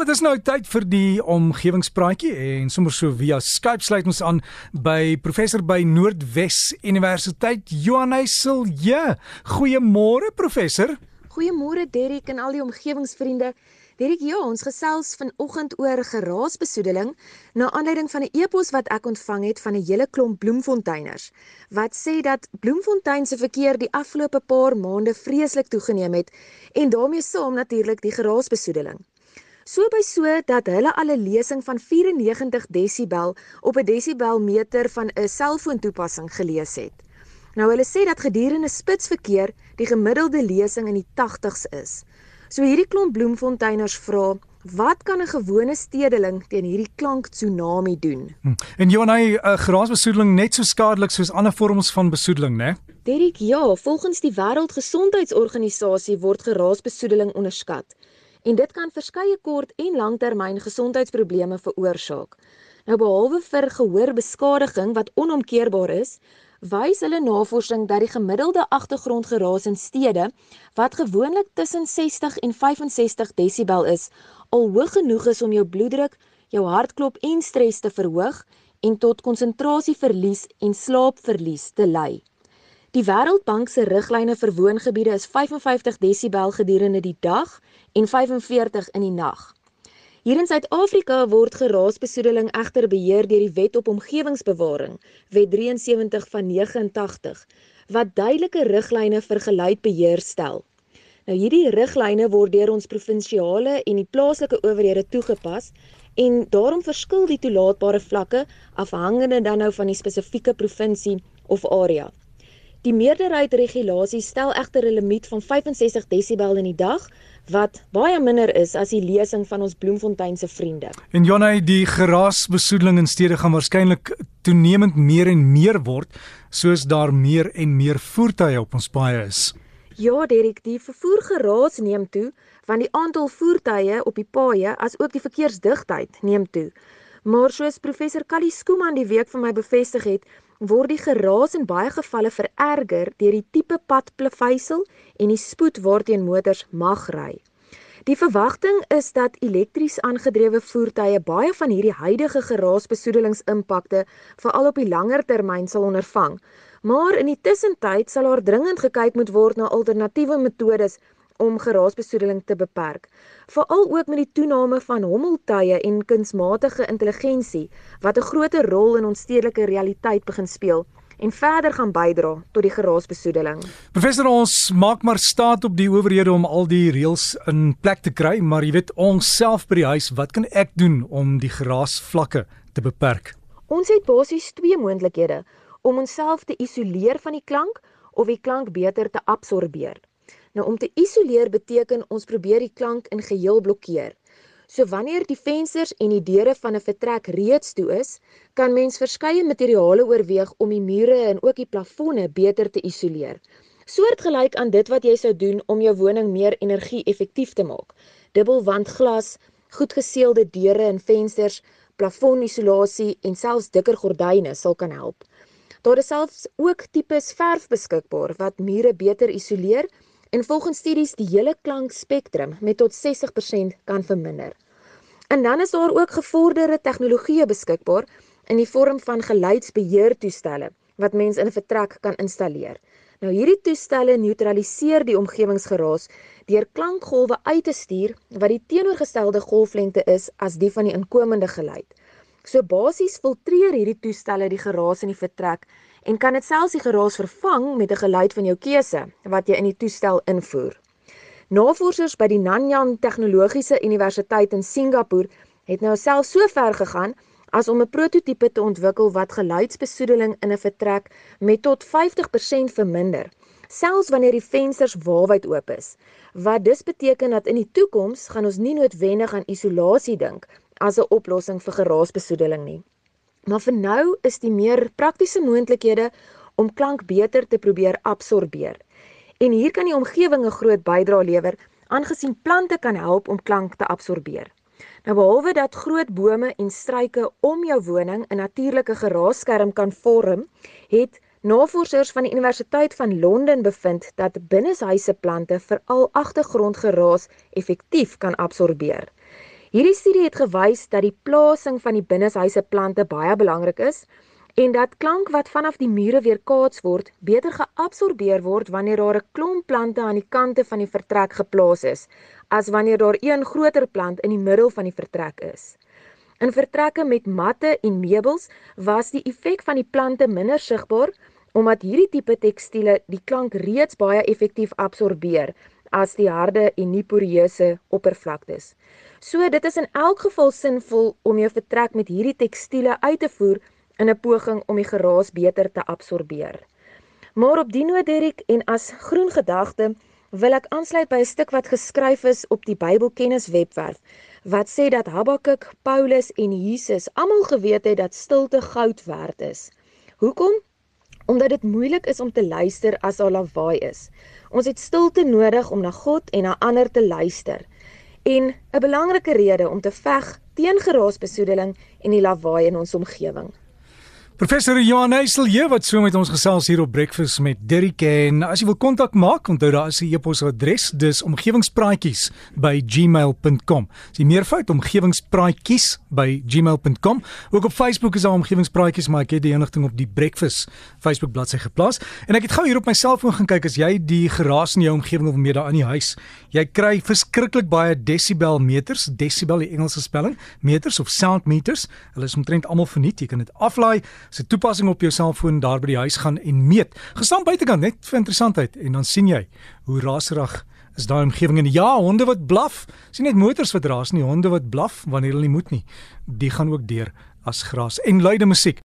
Wel, dit is nou tyd vir die omgewingspraatjie en sommer so via Skype sluit ons aan by professor by Noordwes Universiteit Johannes Silje. Goeiemôre professor. Goeiemôre Derrick en al die omgewingsvriende. Derrick, ja, ons gesels vanoggend oor geraasbesoedeling na aanleiding van 'n e-pos wat ek ontvang het van 'n hele klomp bloemfonteiners wat sê dat bloemfontein se verkeer die afgelope paar maande vreeslik toegeneem het en daarmee saam natuurlik die geraasbesoedeling. So by so dat hulle al 'n lesing van 94 desibel op 'n desibelmeter van 'n selfoontoepassing gelees het. Nou hulle sê dat gedurende spitsverkeer die gemiddelde lesing in die 80s is. So hierdie klomp bloemfonteiners vra, wat kan 'n gewone stedeling teen hierdie klank tsunami doen? Hm. En Johanay, 'n uh, grasbesoedeling net so skadelik soos ander vorms van besoedeling, né? Derek, ja, volgens die Wêreldgesondheidsorganisasie word geraasbesoedeling onderskat. En dit kan verskeie kort en langtermyn gesondheidsprobleme veroorsaak. Nou behalwe vir gehoorbeskadiging wat onomkeerbaar is, wys hulle navorsing dat die gemiddelde agtergrondgeraas in stede wat gewoonlik tussen 60 en 65 desibel is, al hoog genoeg is om jou bloeddruk, jou hartklop en stres te verhoog en tot konsentrasieverlies en slaapverlies te lei. Die Wêreldbank se riglyne vir woongebiede is 55 desibel gedurende die dag en 45 in die nag. Hier in Suid-Afrika word geraasbesoedeling egter beheer deur die Wet op Omgewingsbewaring, Wet 73 van 89, wat duidelike riglyne vir geluidbeheer stel. Nou hierdie riglyne word deur ons provinsiale en die plaaslike owerhede toegepas en daarom verskil die toelaatbare vlakke afhangende dan nou van die spesifieke provinsie of area. Die meerderheid regulasies stel egter 'n limiet van 65 desibel in die dag wat baie minder is as die lesing van ons Bloemfontein se vriende. En Jonay, die geraasbesoedeling in stede gaan waarskynlik toenemend meer en meer word soos daar meer en meer voertuie op ons paaie is. Ja, Derek, die vervoer geraas neem toe want die aantal voertuie op die paaie as ook die verkeersdigtheid neem toe. Maar soos professor Callie Skooman die week vir my bevestig het, word die geraas in baie gevalle vererger deur die tipe padpleveisel en die spoed waarteen motors mag ry. Die verwagting is dat elektries aangedrewe voertuie baie van hierdie huidige geraasbesoedelingsimpakte veral op die langer termyn sal ondervang. Maar in die tussentyd sal daar dringend gekyk moet word na alternatiewe metodes om geraasbesoedeling te beperk, veral ook met die toename van hommeltuie en kunsmatige intelligensie wat 'n groter rol in ons stedelike realiteit begin speel en verder gaan bydra tot die geraasbesoedeling. Professor ons maak maar staat op die owerhede om al die reëls in plek te kry, maar jy weet ons self by die huis, wat kan ek doen om die geraasvlakke te beperk? Ons het basies twee moontlikhede om onsself te isoleer van die klank of die klank beter te absorbeer. Nou om te isoleer beteken ons probeer die klank in geheel blokkeer. So wanneer die vensters en die deure van 'n vertrek reeds toe is, kan mens verskeie materiale oorweeg om die mure en ook die plafonne beter te isoleer. Soortgelyk aan dit wat jy sou doen om jou woning meer energie-effektief te maak. Dubbelwandglas, goed geseelde deure en vensters, plafonisolasie en selfs dikker gordyne sal kan help. Daar is selfs ook tipes verf beskikbaar wat mure beter isoleer en volgens studies die hele klankspektrum met tot 60% kan verminder. En dan is daar ook gevorderde tegnologieë beskikbaar in die vorm van geluidsbeheertoestelle wat mens in 'n vertrek kan installeer. Nou hierdie toestelle neutraliseer die omgewingsgeraas deur klankgolwe uit te stuur wat die teenoorgestelde golflengte is as die van die inkomende geluid. So basies filtreer hierdie toestelle die geraas in die vertrek en kan dit selfs die geraas vervang met 'n geluid van jou keuse wat jy in die toestel invoer. Navorsers by die Nanyang Tegnologiese Universiteit in Singapore het nou self so ver gegaan as om 'n prototipe te ontwikkel wat geluidsbesoedeling in 'n vertrek met tot 50% verminder, selfs wanneer die vensters waarwyd oop is. Wat dus beteken dat in die toekoms gaan ons nie noodwendig aan isolasie dink as 'n oplossing vir geraasbesoedeling nie. Maar vir nou is die meer praktiese moontlikhede om klank beter te probeer absorbeer. En hier kan die omgewing 'n groot bydrae lewer aangesien plante kan help om klank te absorbeer. Nou behalwe dat groot bome en struike om jou woning 'n natuurlike geraasskerm kan vorm, het navorsers van die Universiteit van Londen bevind dat binneshuise plante veral agtergrondgeraas effektief kan absorbeer. Hierdie studie het gewys dat die plasing van die binneshuise plante baie belangrik is en dat klank wat vanaf die mure weerkaats word, beter geabsorbeer word wanneer daar 'n klomp plante aan die kante van die vertrek geplaas is, as wanneer daar een groter plant in die middel van die vertrek is. In vertrekke met matte en meubels was die effek van die plante minder sigbaar omdat hierdie tipe tekstiele die klank reeds baie effektief absorbeer as die harde en nie poreuse oppervlaktes. So dit is in elk geval sinvol om jou vertrek met hierdie tekstiele uit te voer in 'n poging om die geraas beter te absorbeer. Maar op die noot Derek en as groen gedagte wil ek aansluit by 'n stuk wat geskryf is op die Bybelkennis webwerf wat sê dat Habakuk, Paulus en Jesus almal geweet het dat stilte goud werd is. Hoekom? Omdat dit moeilik is om te luister as daar lawaai is. Ons het stilte nodig om na God en na ander te luister. En 'n belangrike rede om te veg teen geraasbesoedeling en die lawaai in ons omgewing. Professor Johan Eiselje wat so met ons gesels hier op Breakfast met Derrick en as jy wil kontak maak, onthou daar is 'n e-posadres, dis omgewingspraatjies@gmail.com. As jy meer fout omgewingspraatjies@gmail.com. Ook op Facebook is daar omgewingspraatjies, maar ek het die enigting op die Breakfast Facebook bladsy geplaas. En ek het gou hier op my selfoon gaan kyk as jy die geraas in jou omgewing of meer daar in die huis. Jy kry verskriklik baie desibel meters, desibel die Engelse spelling, meters of sound meters. Hulle is omtrent almal verniet. Jy kan dit aflaai se toepassing op jou selfoon daar by die huis gaan en meet. Gestaan buitekant net vir interessantheid en dan sien jy hoe raserig is daai omgewing en ja, honde wat blaf. Sien net motors wat raas nie, honde wat blaf wanneer hulle nie moet nie. Die gaan ook deur as gras en luide musiek.